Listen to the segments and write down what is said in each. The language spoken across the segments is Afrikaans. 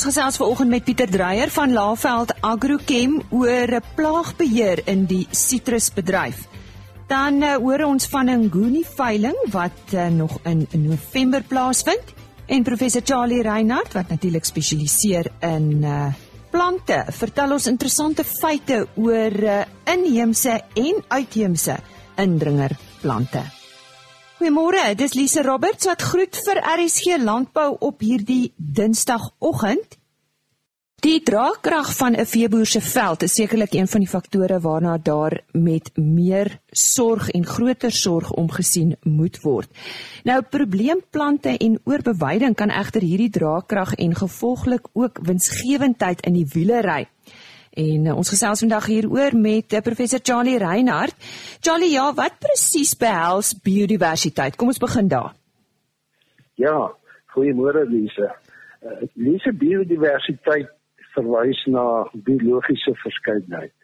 Ons gesels vanoggend met Pieter Dreyer van Laveld Agrochem oor 'n plaagbeheer in die sitrusbedryf. Dan uh, hoor ons van 'n Nguni veiling wat uh, nog in November plaasvind en professor Charlie Reinhardt wat natuurlik spesialiseer in uh, plante, vertel ons interessante feite oor uh, inheemse en uitheemse indringerplante. Goeiemôre, dis Lise Roberts wat groet vir RSG Landbou op hierdie Dinsdagoggend. Die draagkrag van 'n veeboer se veld is sekerlik een van die faktore waarna daar met meer sorg en groter sorg omgesien moet word. Nou probleemplante en oorbeweiding kan egter hierdie draagkrag en gevolglik ook winsgewendheid in die wielery En uh, ons gesels vandag hieroor met uh, professor Charlie Reinhardt. Charlie, ja, wat presies behels biodiversiteit? Kom ons begin daar. Ja, goeiemôre Lise. Uh, Lise biodiversiteit verwys na biologiese verskeidenheid.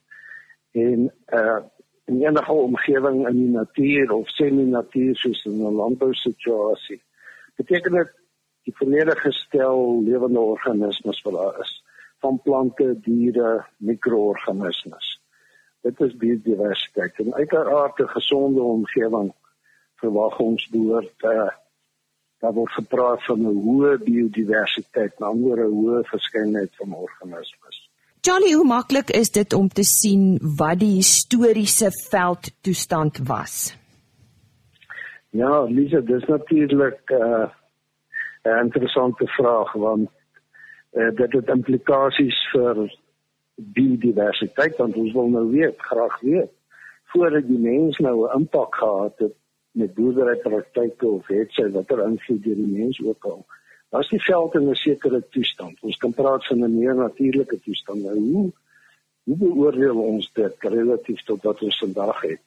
En uh in enige omgewing in die natuur of semi-natuur soos in 'n landbousituasie beteken dit die volledige stel lewende organismes wat daar is van plante, diere, mikroorganismes. Dit is biodiversiteit. En uiteraard 'n gesonde omgewing verwag ons behoort uh, daar word gepraat van 'n hoë biodiversiteit, naamlik 'n hoë verskeidenheid van organismes. Johnny, hoe maklik is dit om te sien wat die historiese veldtoestand was? Ja, Lisa, dis natuurlik uh, 'n interessante vraag want uh, dit het implikasies vir biodiversiteit want ons wil nou weet, graag weet voordat die mens nou 'n impak gehad het met boerderypraktyke of het sy watter invloed deur die mens ook al. Was die veld in 'n sekere toestand? Ons kan praat van 'n meer natuurlike toestand. Nou hoe hoe beoordeel ons dit relatief tot wat ons vandag het?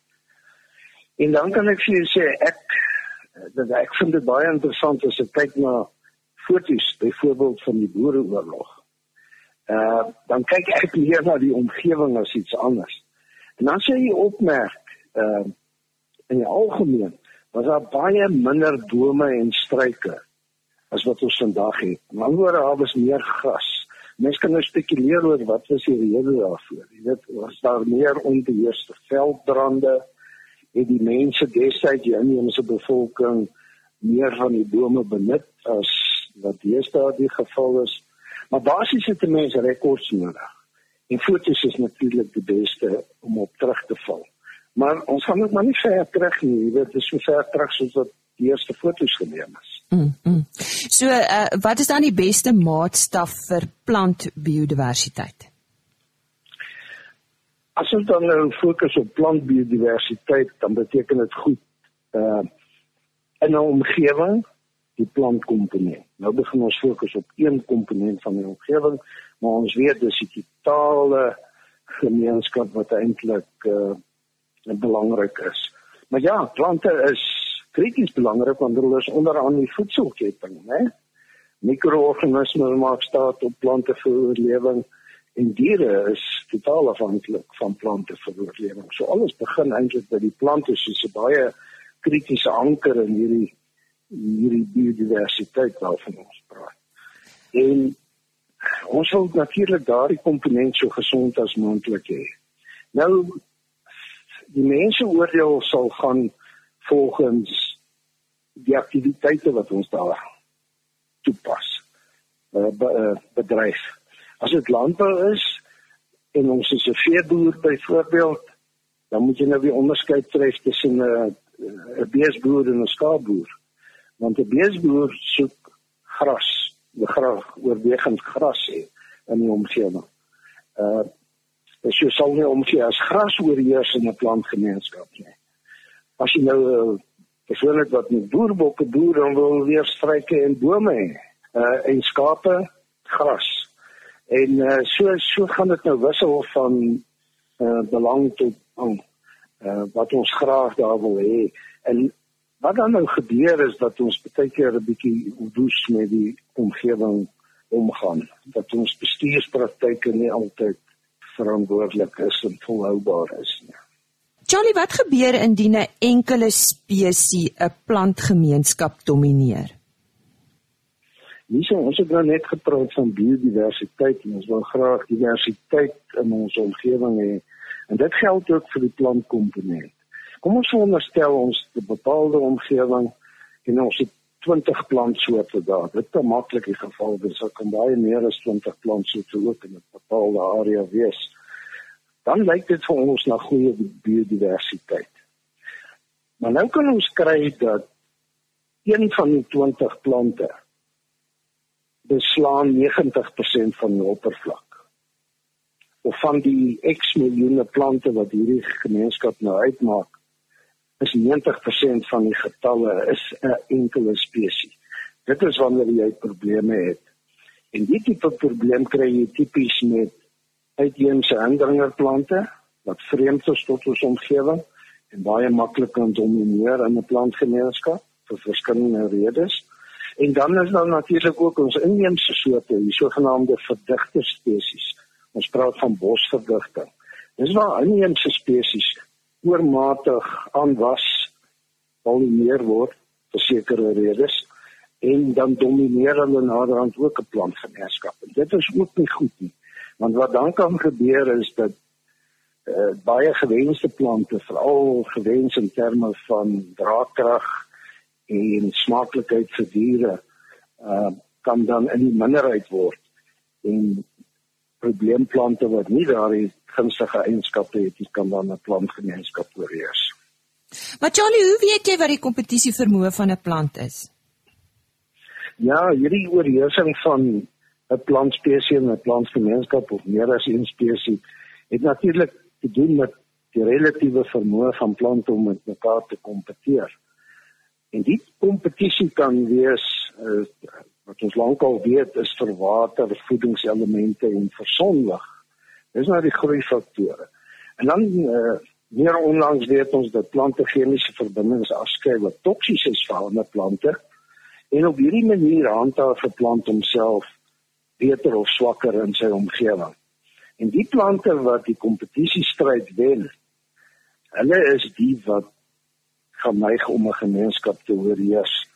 En dan kan ek vir jou sê ek dat ek vind dit baie interessant as ek kyk na foto's byvoorbeeld van die boereoorlog. Uh dan kyk ek meer na die omgewing as iets anders. En dan sê jy opmerk uh in die algemeen was daar baie minder bome en struike as wat ons vandag het. Maar oor daar was meer gras. Mense kan nou spekuleer oor wat was die rede daarvoor. Jy weet, was daar meer onbeheerste veldbrande? Het die mense destyds die inheemse bevolking meer van die bome benut as wat deesdae die geval is. Maar basies het mense rekords nodig. En foto's is natuurlik die beste om op terug te val. Maar ons gaan dit maar nie ver terug nie, jy weet, dis so ver terug soos wat die eerste foto's geneem is. Mm. mm. So, uh, wat is dan die beste maatstaf vir plantbiodiversiteit? As ons dan nou fokus op plantbiodiversiteit, dan beteken dit goed uh in 'n omgewing die plantkomponent. Nou begin ons fokus op een komponent van die omgewing, maar ons weet dis die totale gemeenskap wat eintlik uh, belangrik is. Maar ja, plante is krities belangrik want hulle is onderaan die voedselketting, né? Mikroorganismes maak staat op plante vir oorlewing en diere is totaal afhanklik van plante vir oorlewing. So alles begin eintlik by die plante soos 'n baie kritiese anker in hierdie hierdie biodiversiteit waarvan ons praat. En ons wil natuurlik daardie komponent so gesond as moontlik hê. Nou die mense oordeel sal gaan volgens die aktiwiteite wat ons daar toepas. Uh, be, uh, bedryf. As dit landbou is en ons is 'n veeboer byvoorbeeld, dan moet jy nou weer onderskeid tref tussen 'n 'n beesboer en 'n skaapboer want 'n beesboer soek gras, die graag oorwegend gras hê in die omgewing. Uh as jy sal nie omgee as gras oorheers in 'n plantgemeenskap nie. As jy nou uh, persoonlik wat met boerbokke boer dan wil weer struike en bome hê, uh en skape gras. En uh so so gaan dit nou wissel van uh belang tot uh wat ons graag daar wil hê. En Wat dan nou gebeur is dat ons baie keer 'n bietjie woes met die omgewing omgaan. Dat ons bestuurspraktyke nie altyd verantwoordelik is en volhoubaar is nie. Charlie, wat gebeur indien 'n enkele spesies 'n plantgemeenskap domineer? Hierso ons het nou net gepraat van biodiversiteit en ons wil graag diversiteit in ons omgewing hê. En dit geld ook vir die plantkomponent. Kom ons veronderstel ons 'n bepaalde omgewing en ons het 20 plantsoorte daar. Dit is maklik die geval, dis ook kan baie meer as 20 plantsoorte ook in 'n bepaalde area wees. Dan lyk dit vir ons na goeie biodiversiteit. Maar nou kan ons kry dat een van die 20 plante beslaan 90% van die oppervlak. Of van die X miljoene plante wat hierdie gemeenskap nou uitmaak, is 90% van die getalle is 'n enkele spesies. Dit is wanneer jy probleme het. En dit tipe probleem kry jy tipies met uitheemse indringerplante wat vreemd is tot ons omgewing en baie maklik kan domineer in 'n plantgemeenskap vir verskillende redes. En dan is daar natuurlik ook ons inheemse soorte, die sogenaamde verdigte spesies. Ons praat van bosverdigting. Dis waar inheemse spesies oormatig aanwas polineer word vir sekere redes en dan domineer hulle naderhand ook 'n plantgemeenskap. En dit is ook nie goed nie. Want wat dan kan gebeur is dat uh, baie gewenste plante, veral gewens in terme van draagkrag en smaaklikheid vir diere uh kan dan in die minderheid word en probleemplante wat nie daardie gunstige eienskappe het nie kan dan 'n plantgemeenskap oorheers. Maar Charlie, hoe weet jy wat die kompetisie vermoë van 'n plant is? Ja, hierdie oorheersing van 'n plantspesies en 'n plantgemeenskap of meer as een spesies het natuurlik te doen met die relatiewe vermoë van plante om met mekaar te kompeteer. En die kompetisie kan wees uh, wat ons lankal weet is vir water, voedingselemente en vir sonlig. Dis nou die groei faktore. En dan uh, meer onlangs weet ons dat plante chemiese verbindings afskei wat toksies is vir ander plante. En op hierdie manier handhaaf 'n plant homself beter of swakker in sy omgewing. En die plante wat die kompetisie stryd wen, hulle is die wat gaan neig om 'n gemeenskap te oorheers.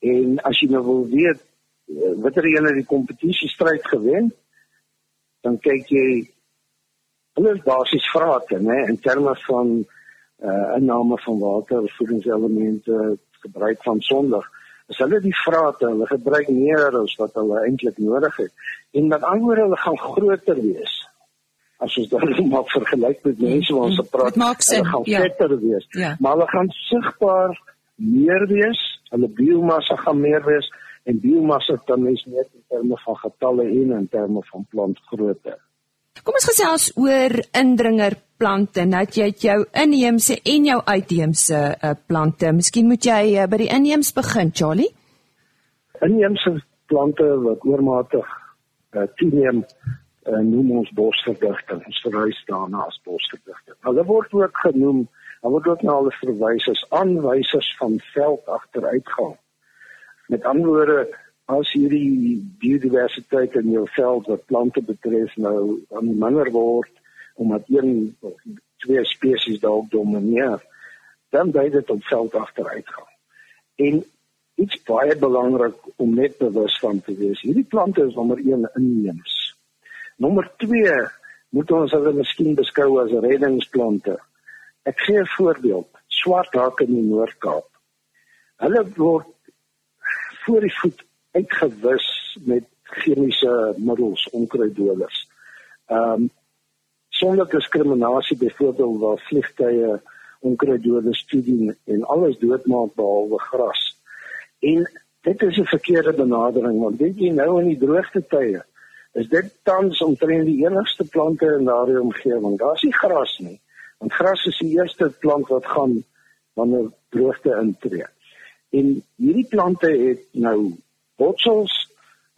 En as jy nou wil weet eh, watter ene die kompetisie stryd gewen, dan kyk jy hulle is basies vrate, né, in terme van uh inname van water, voedingselemente, gebruik van sonder. As hulle die vrate, hulle gebruik meer as wat hulle eintlik nodig het. En met ander woorde, hulle gaan groter wees as ons dan maar vergelyk met mense wat ons gepraat het, hulle gaan ja. vetter wees. Ja. Maar hulle gaan sigbaar meer wees, hulle biomassa gaan meer wees en biomassa dan is net in terme van getalle en in terme van plantgrootte. Kom ons gesels oor indringerplante. Nou jy het jou inheemse en jou uitheemse uh, plante. Miskien moet jy uh, by die inheemse begin, Charlie. Inheemse plante wat oormatig uh, toeneem uh, noem ons bosverdigting. Ons verwys daarna as bosverdigting. Hulle word ook genoem, hulle word ook na hulle verwys as aanwysers van veld agteruitgang. Met ander woorde, as hierdie biodiversiteit in jou veld wat plante betref nou aan minder word omdat een of twee spesies dalk domineer, dan dui dit op veld agteruitgang. En iets baie belangrik om net bewus van te wees, hierdie plante is nommer 1 inheems. Nommer 2 moet ons hulle miskien beskou as reddingsplante. Ek gee 'n voorbeeld, swarthake in die Noord-Kaap. Hulle word voor die voet uitgewis met chemiese middels, onkruiddoders. Ehm um, sonder diskriminasie byvoorbeeld waar vliegtye onkruiddoders toedien en alles doodmaak behalwe gras. En dit is 'n verkeerde benadering want weet jy nou in die droogte tye is dit tans omtrent die enigste plante in daardie omgewing. Daar's nie gras nie. Want gras is die eerste plant wat gaan wanneer droogte intree. En hierdie plante het nou botsels,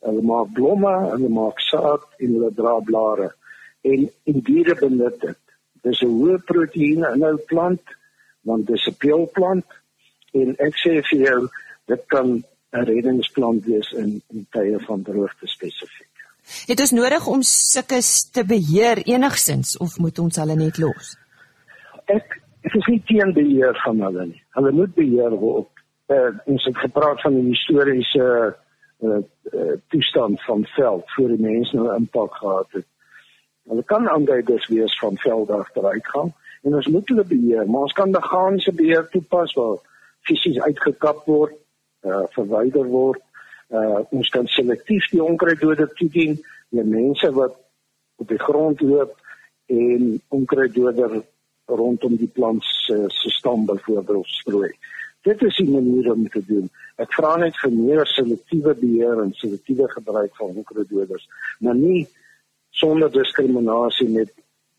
hulle maak blomme, hulle maak saad en hulle dra blare en en diere benut dit. Dis 'n hoë proteïene inhoud plant want dis 'n peulplant en ek sê vir jou dit kan 'n reddingsplant wees in in tye van droogte spesifiek. Het ons nodig om sulke te beheer enigsins of moet ons hulle net los? Ek ek is nie teen beheer van hulle nie. Hulle moet beheer word. Uh, ons het gepraat van die historiese uh, uh, toestand van veld voor die mense nou impak gehad het. Hulle kan aanduiders wees van veld agteruitgang en ons moet hulle beheer, maar ons kan meganiese beheer toepas waar fisies uitgekap word, uh, verwyder word. Uh, ons kan selektief die onkruiddoder toedien vir mense wat op die grond loop en onkruiddoder rondom die plant se stam byvoorbeeld strooi. Dit is die manier om te doen. Ek vra net vir meer selektiewe beheer en selektiewe gebruik van onkruiddoders, maar nie sonder diskriminasie met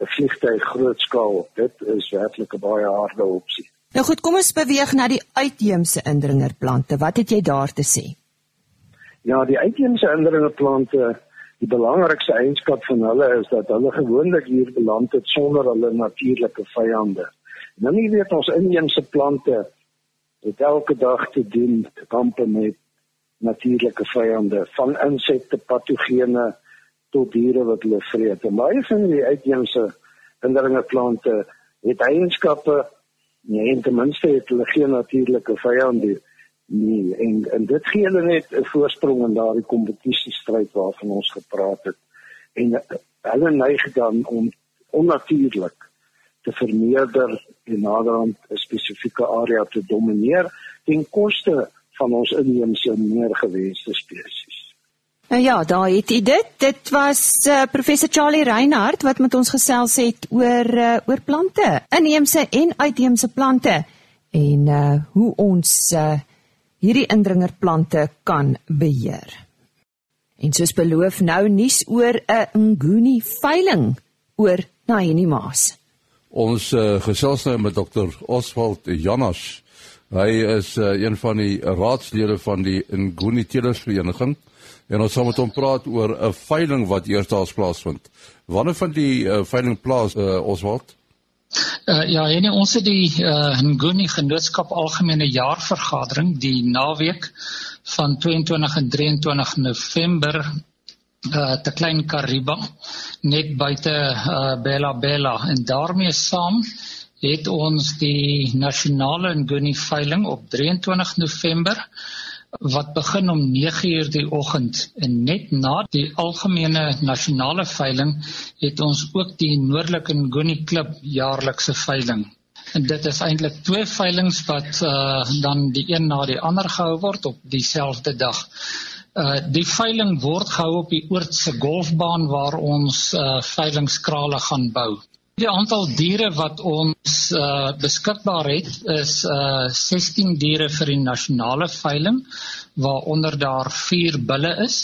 'n vliegtyg grootskaal. Dit is werklik 'n baie harde opsie. Nou goed, kom ons beweeg na die uitheemse indringerplante. Wat het jy daar te sê? Ja, die uitheemse indringerplante Die belangrikste eienskap van hulle is dat hulle gewoonlik hier beland het sonder hulle natuurlike vyande. Nou nie weet ons inheemse plante het elke dag te doen kampe met natuurlike vyande van insekte, patogene tot diere wat hulle vreet. En baie van die uitheemse indringerplante het eienskappe nee, en ten minste het hulle geen natuurlike vyande nie nie en en dit gee hulle net 'n voorsprong in daardie kompetisiestryd waarvan ons gepraat het en hulle neig dan om onnatuurlik te vermeerder en naderhand 'n spesifieke area te domineer ten koste van ons inheemse meer gewenste spesies. Nou ja, daar het jy dit. Dit was uh, professor Charlie Reinhardt wat met ons gesels het oor uh, oor plante, inheemse en uitheemse plante en uh, hoe ons uh, hierdie indringerplante kan beheer. En soos beloof nou nuus oor 'n Nguni veiling oor Nahini Maas. Ons uh, gesels nou met Dr. Oswald Janas. Hy is uh, een van die raadslede van die Nguni Telersvereniging en ons gaan met hom praat oor 'n veiling wat eersdaags plaasvind. Wanneer van die uh, veiling plaas uh, Oswald? Uh, ja, en ons het die uh, Nguni Genootskap Algemene Jaarvergadering die naweek van 22 en 23 November uh, te Klein Kariba net buite uh, Bella Bella en daarmee saam het ons die nasionale Nguni veiling op 23 November wat begin om 9uur die oggend en net na die algemene nasionale veiling het ons ook die Noordelike Nguni Klub jaarlikse veiling. En dit is eintlik twee veilings wat uh, dan die een na die ander gehou word op dieselfde dag. Uh die veiling word gehou op die Oortse golfbaan waar ons uh veilingskrale gaan bou. Die aantal diere wat ons uh, beskikbaar het is uh, 16 diere vir die nasionale veiling waaronder daar 4 bulle is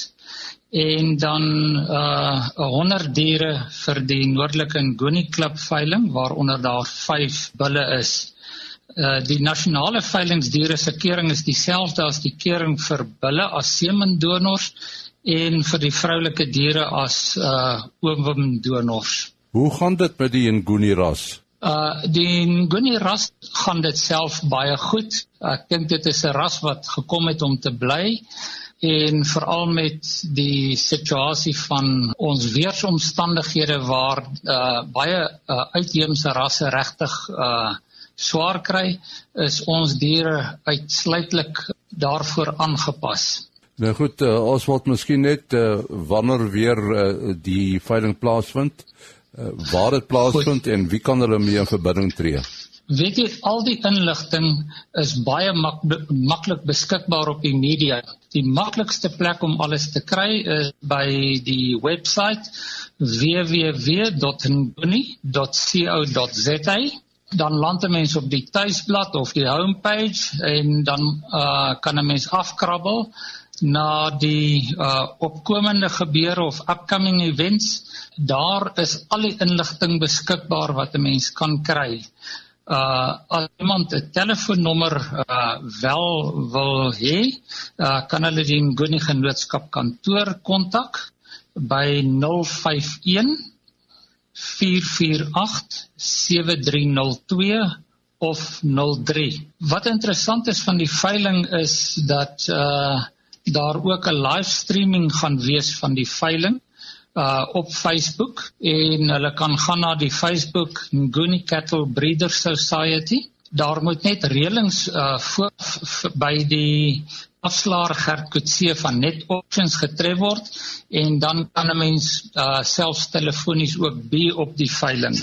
en dan uh 100 diere vir die noordelike Nguni klub veiling waaronder daar 5 bulle is. Uh die nasionale veilingsdiere se kering is dieselfde as die kering vir bulle as semendonors en vir die vroulike diere as uh oomdonors. Hoe gaan dit met die Nguni ras? Uh die Nguni ras gaan dit self baie goed. Ek dink dit is 'n ras wat gekom het om te bly en veral met die situasie van ons weeromstandighede waar uh baie uh, uitheemse rasse regtig uh swaar kry, is ons diere uitsluitlik daarvoor aangepas. Nou goed, uh, ons wil miskien net uh, wanneer weer uh, die veiling plaasvind uh, waar dit plaasvind Goed. en wie kan hulle mee in verbinding tree? Weet jy al die inligting is baie mak maklik beskikbaar op die media. Die maklikste plek om alles te kry is by die webwerf www.nguni.co.za. Dan land 'n mens op die tuisblad of die homepage en dan uh, kan 'n mens afkrabbel na die uh, opkomende gebeure of upcoming events daar is al die inligting beskikbaar wat 'n mens kan kry. Uh as iemand 'n telefoonnommer uh wel wil hê, uh kan hulle die Nguni Genootskap kantoor kontak by 051 448 7302 of 03. Wat interessant is van die veiling is dat uh daar ook 'n livestreaming gaan wees van die veiling uh op Facebook en hulle kan gaan na die Facebook Nguni Cattle Breeders Society. Daar moet net reëlings uh voor, by die afslaer Gert Kutse van Net Options getref word en dan kan 'n mens uh, selfs telefonies ook by op die veiling.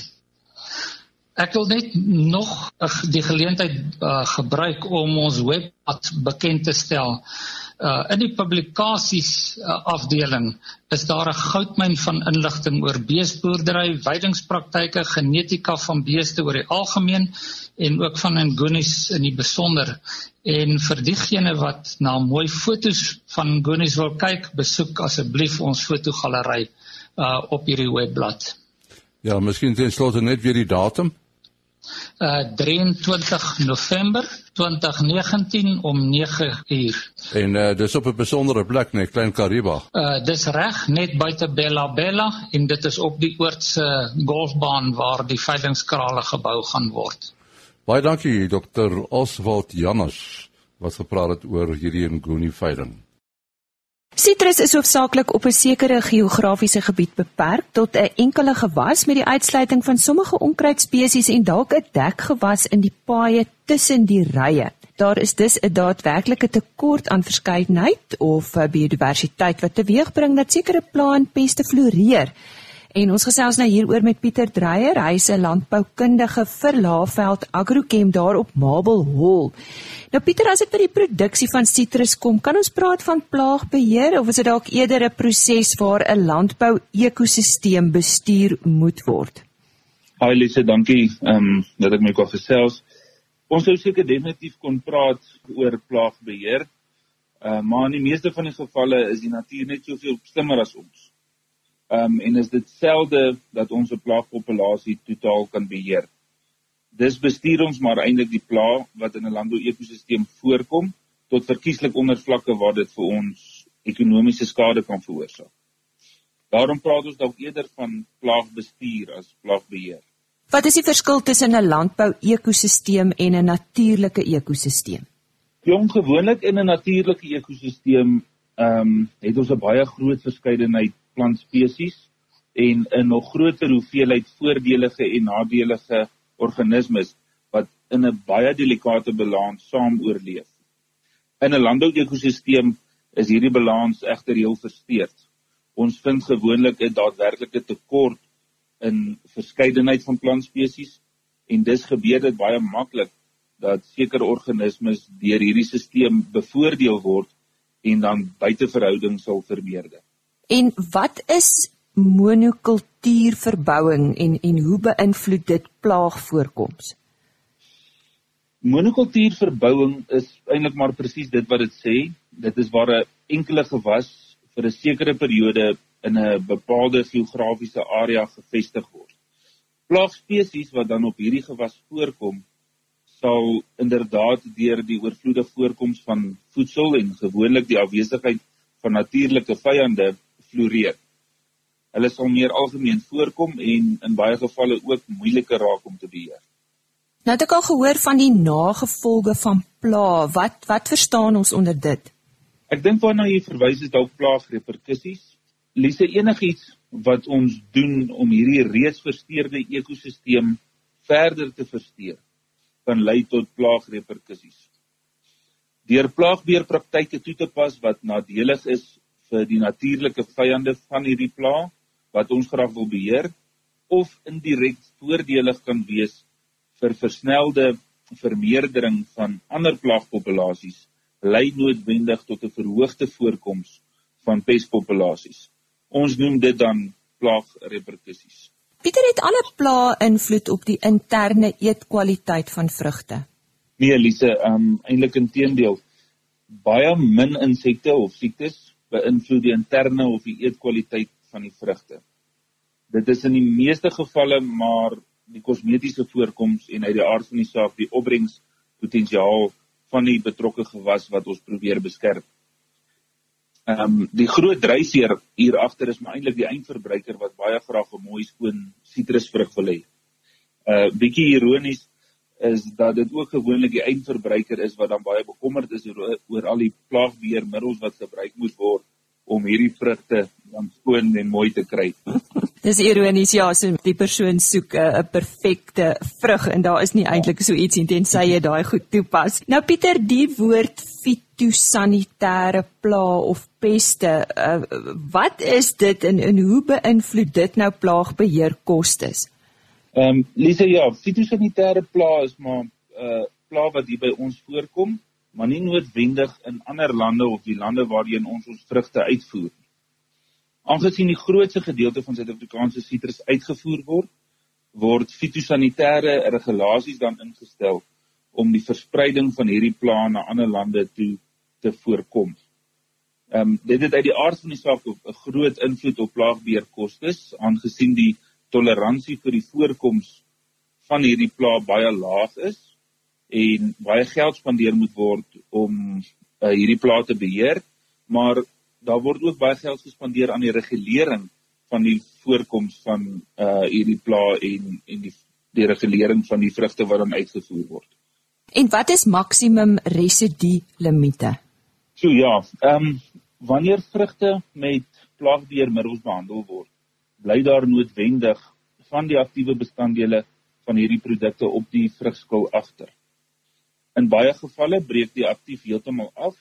Ek wil net nog die geleentheid uh, gebruik om ons webblad bekend te stel uh, in die publikasies uh, afdeling is daar 'n goudmyn van inligting oor beesboerdery, veidingspraktyke, genetika van beeste oor die algemeen en ook van ngonies in die besonder. En vir diegene wat na mooi fotos van ngonies wil kyk, besoek asseblief ons fotogalery uh, op hierdie webblad. Ja, miskien ten slotte net weer die datum. Uh 23 November 2019 om 9 uur. En uh dis op 'n besondere plek net Klein Kariba. Uh dis reg net buite Bella Bella en dit is op die oortse golfbaan waar die veilingskrale gebou gaan word. Baie dankie Dr. Oswald Janus wat gepraat het oor hierdie Nguni veiling. Sitrus is hoofsaaklik op 'n sekere geografiese gebied beperk tot 'n enkele gewas met die uitsluiting van sommige onkruidspesies en dalk 'n dekgewas in die paaie tussen die rye. Daar is dus 'n daadwerklike tekort aan verskeidenheid of biodiversiteit wat teweegbring dat sekere plante en peste floreer. En ons gesels nou hieroor met Pieter Dreyer, hy's 'n landboukundige vir Laaveld Agrochem daar op Mabel Hall. Nou Pieter, as dit by die produksie van sitrus kom, kan ons praat van plaagbeheer of is dit dalk eerder 'n proses waar 'n landbou ekosisteem bestuur moet word? Hi Lise, dankie ehm um, dat ek my kon gesels. Ons sou seker definitief kon praat oor plaagbeheer. Uh, maar in die meeste van die gevalle is die natuur net soveel slimmer as ons. Ehm um, en is dit selde dat ons 'n plaagpopulasie totaal kan beheer. Dis bestuur ons maar eintlik die plaag wat in 'n landbou-ekosisteem voorkom tot verkieslik onder vlakke waar dit vir ons ekonomiese skade kan veroorsaak. Daarom praat ons dalk eerder van plaagbestuur as plaagbeheer. Wat is die verskil tussen 'n landbou-ekosisteem en 'n natuurlike ekosisteem? Jong gewoonlik in 'n natuurlike ekosisteem ehm um, het ons 'n baie groot verskeidenheid plantspesies en 'n nog groter hoeveelheid voordelige en nadelige organismes wat in 'n baie delikate balans saam oorleef. In 'n landbou-ekosisteem is hierdie balans egter heel versteurd. Ons vind gewoonlik 'n daadwerklike tekort in verskeidenheid van plantspesies en dis gebeur dit baie maklik dat sekere organismes deur hierdie stelsel bevoordeel word en dan buiteverhouding sal vermeerder. En wat is monokultuurverbouing en en hoe beïnvloed dit plaagvoorkoms? Monokultuurverbouing is eintlik maar presies dit wat dit sê. Dit is waar 'n enkele gewas vir 'n sekere periode in 'n bepaalde geografiese area gevestig word. Plaagspesies wat dan op hierdie gewas voorkom, sal inderdaad deur die oorvloedige voorkoms van voedsel en gewoonlik die afwesigheid van natuurlike vyande floreer. Hulle sal meer algemeen voorkom en in baie gevalle ook moeiliker raak om te beheer. Nou het ek al gehoor van die nagevolge van pla. Wat wat verstaan ons onder dit? Ek dink waarna jy verwys is dalk plaagreperkusies. Lise enigiets wat ons doen om hierdie reeds versteurde ekosisteem verder te versteur kan lei tot plaagreperkusies. Deur plaagbeheerpraktyke toe te pas wat nadelig is vir die natuurlike vyande van hierdie plaag wat ons graag wil beheer of indirek voordelig kan wees vir versnelde vermeerdering van ander plaagpopulasies lei noodwendig tot 'n verhoogde voorkoms van pespopulasies. Ons noem dit dan plaagreperkusies. Pieter het alle plaae invloed op die interne eetkwaliteit van vrugte. Nee, Elise, um eintlik inteendeel. Baie min insekte of siektes beïnvloed die interne of die eetkwaliteit van die vrugte. Dit is in die meeste gevalle maar die kosmetiese voorkoms en uit die aard van die saak die opbrengspotensiaal van die betrokke gewas wat ons probeer beskerm. Ehm um, die groot dryfveer hier agter is maar eintlik die eindverbruiker wat baie graag 'n mooi skoon sitrusvrug wil hê. Uh bietjie ironies is dat dit ook gewoonlik die eindverbruiker is wat dan baie bekommerd is oor, oor al die plaagbeheermiddels wat gebruik moet word om hierdie vrugte dan skoon en mooi te kry. Dis ironies ja, so die persoon soek 'n uh, perfekte vrug en daar is nie eintlik so iets intensy jy daai goed toepas. Nou Pieter, die woord fitosanitêre pla of peste, uh, wat is dit en, en hoe beïnvloed dit nou plaagbeheerkostes? Ehm um, Lise ja, fitosanitêre pla is maar 'n uh, pla wat hier by ons voorkom maar nie noodwendig in ander lande of die lande waarheen ons ons vrugte uitvoer nie. Aangesien die grootste gedeelte van Suid-Afrikaanse sitrus uitgevoer word, word fitosanitêre regulasies dan ingestel om die verspreiding van hierdie plant na ander lande toe te voorkom. Ehm um, dit het uit die aard van die saak 'n groot invloed op plaagbeheerkostes aangesien die toleransie vir die voorkoms van hierdie plaag baie laag is en baie geld spandeer moet word om uh, hierdie plaas te beheer, maar daar word ook baie geld gespandeer aan die regulering van die voorkoms van uh hierdie plaas en en die die regulering van die vrugte wat dan uitgevoer word. En wat is maksimum residu limite? So ja, ehm um, wanneer vrugte met plaagbeheermiddels behandel word, bly daar noodwendig van die aktiewe bestanddele van hierdie produkte op die vrugskil agter. In baie gevalle breek die aktief heeltemal af,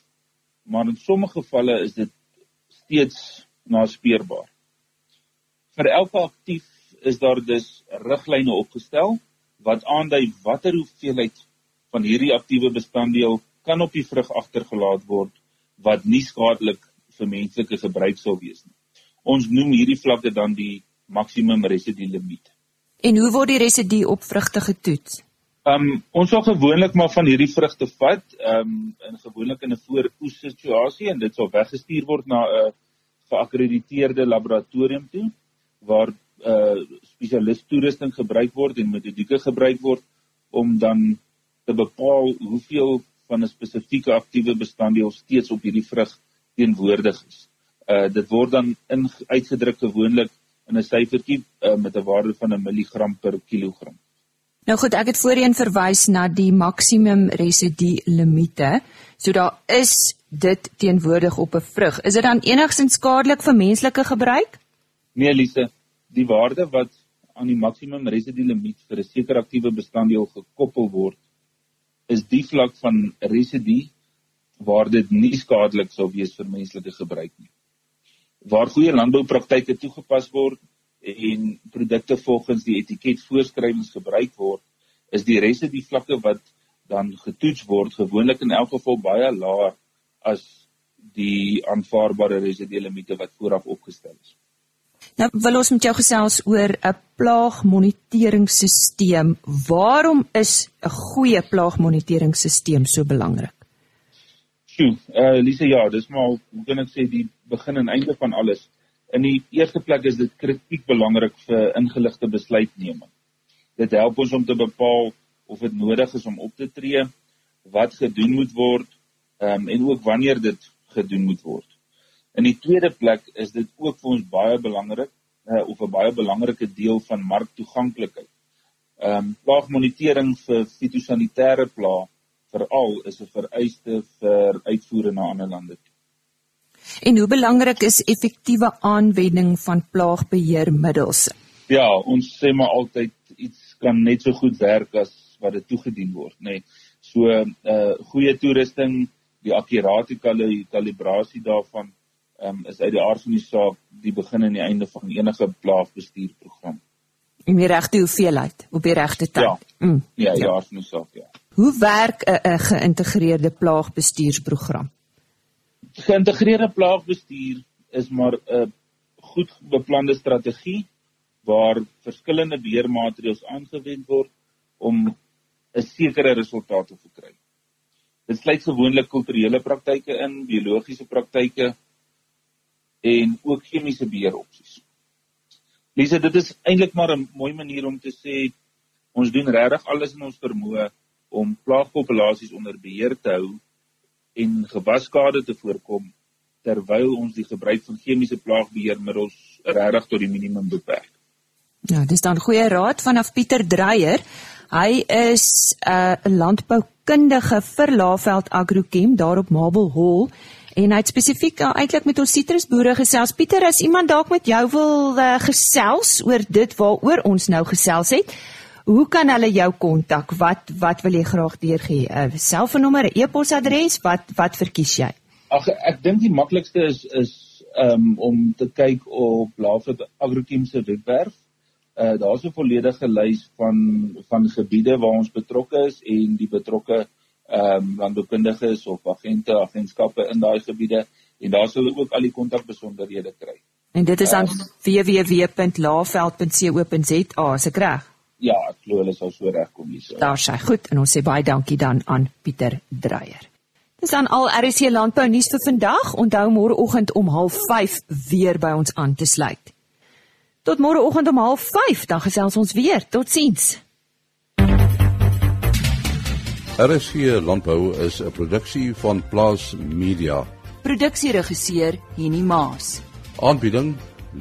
maar in sommige gevalle is dit steeds naspeurbaar. Vir elke aktief is daar dus riglyne opgestel wat aandui watter hoeveelheid van hierdie aktiewe bestanddeel kan op die vrug agtergelaat word wat nie skadelik vir menslike gebruik sou wees nie. Ons noem hierdie vlakke dan die maksimum residu limiet. En hoe word die residu op vrugte getoets? Ehm um, ons sal gewoonlik maar van hierdie vrugte vat, ehm um, in gewoonlik in 'n vooroes situasie en dit sal weggestuur word na 'n geakkrediteerde laboratorium toe waar 'n uh, spesialis toerusting gebruik word en metodieke gebruik word om dan te bepaal hoeveel van 'n spesifieke aktiewe bestanddeel steeds op hierdie vrug teenwoordig is. Uh dit word dan in uitgedruk gewoonlik in 'n syfertjie uh, met 'n waarde van 'n milligram per kilogram. Nou goed, ek het voorheen verwys na die maksimum residu limite. So daar is dit teenwoordig op 'n vrug. Is dit dan enigsins skadelik vir menslike gebruik? Nee, Elise, die waarde wat aan die maksimum residu limiet vir 'n sekere aktiewe bestanddeel gekoppel word, is die vlak van residu waar dit nie skadelik sou wees vir menslike gebruik nie. Waar goeie landboupraktyke toegepas word, en produkte volgens die etiketvoorskrywings gebruik word, is die residu vlakke wat dan getoets word gewoonlik in elk geval baie laer as die aanvaarbare residu limite wat vooraf opgestel is. Nou wil ons met jou gesels oor 'n plaagmoniteringsstelsel. Waarom is 'n goeie plaagmoniteringsstelsel so belangrik? Sjoe, uh Lise ja, dis maar hoe kan ek sê die begin en einde van alles. In die eerste plek is dit kritiek belangrik vir ingeligte besluitneming. Dit help ons om te bepaal of dit nodig is om op te tree, wat gedoen moet word, um, en ook wanneer dit gedoen moet word. In die tweede plek is dit ook vir ons baie belangrik uh, of 'n baie belangrike deel van marktoeganklikheid. Ehm um, plaagmonitering vir fitosanitêre plaag veral is 'n vereiste vir uitvoere na ander lande. Toe. En hoe belangrik is effektiewe aanwending van plaagbeheermiddels? Ja, ons sê maar altyd iets kan net so goed werk as wat dit toegedien word, nê. Nee. So 'n uh, goeie toerusting, die akkurate kalibrasie daarvan um, is uit die aard van die saak die begin en die einde van enige plaagbestuurprogram. En die regte hoeveelheid op die regte tyd. Ja, mm, ja, ja, ja, ja, ja. Hoe werk 'n geïntegreerde plaagbestuursprogram? Geïntegreerde plaagbestuur is maar 'n goed beplande strategie waar verskillende beheermaatreëls aangewend word om 'n sekere resultaat te verkry. Dit sluit gewoonlik kulturele praktyke in, biologiese praktyke en ook chemiese beheeropsies. Lise, dit is eintlik maar 'n mooi manier om te sê ons doen regtig alles in ons vermoë om plaagpopulasies onder beheer te hou en gewaskade te voorkom terwyl ons die gebruik van chemiese plaagbeheermiddels regtig tot die minimum beperk. Ja, dis dan goeie raad vanaf Pieter Dreyer. Hy is 'n uh, landboukundige vir Laveld Agrochem daar op Marble Hall En hy het spesifiek uh, eintlik met ons sitrusboere gesels. Pieter, as iemand dalk met jou wil uh, gesels oor dit waaroor ons nou gesels het, hoe kan hulle jou kontak? Wat wat wil jy graag deurgee? 'n uh, Selfoonnommer, e-posadres, wat wat verkies jy? Ag ek dink die maklikste is is um, om te kyk op Lavit Agrochem se webwerf. Uh, Daar's 'n volledige lys van van gebiede waar ons betrokke is en die betrokke ehm um, landboukundiges of agente, agentskappe in daai gebiede en daar sal ook al die kontakbesonderhede kry. En dit is aan um, www.laveld.co.za, is ek reg? Glo hulle sal so regkom hierso. Daar sê goed en ons sê baie dankie dan aan Pieter Dreyer. Dis dan al RC landbou nuus vir vandag. Onthou môreoggend om 05:30 weer by ons aan te sluit. Tot môreoggend om 05:30 dan gesels ons weer. Totsiens. RSG Landbou is 'n produksie van Plaas Media. Produksieregisseur Henny Maas. Aanbieding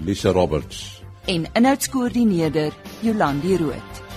Lisa Roberts. En inhoudskoördineerder Jolandi Root.